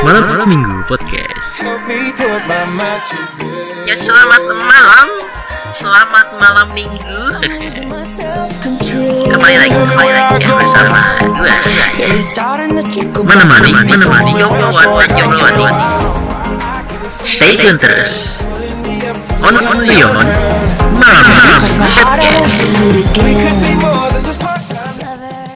Malam malam minggu podcast. Ya selamat malam Selamat malam minggu Kembali lagi, kembali lagi ya bersama gue Menemani, menemani Jomlowan dan Jomlowati Stay tune terus. On on Leon. Malam malam podcast.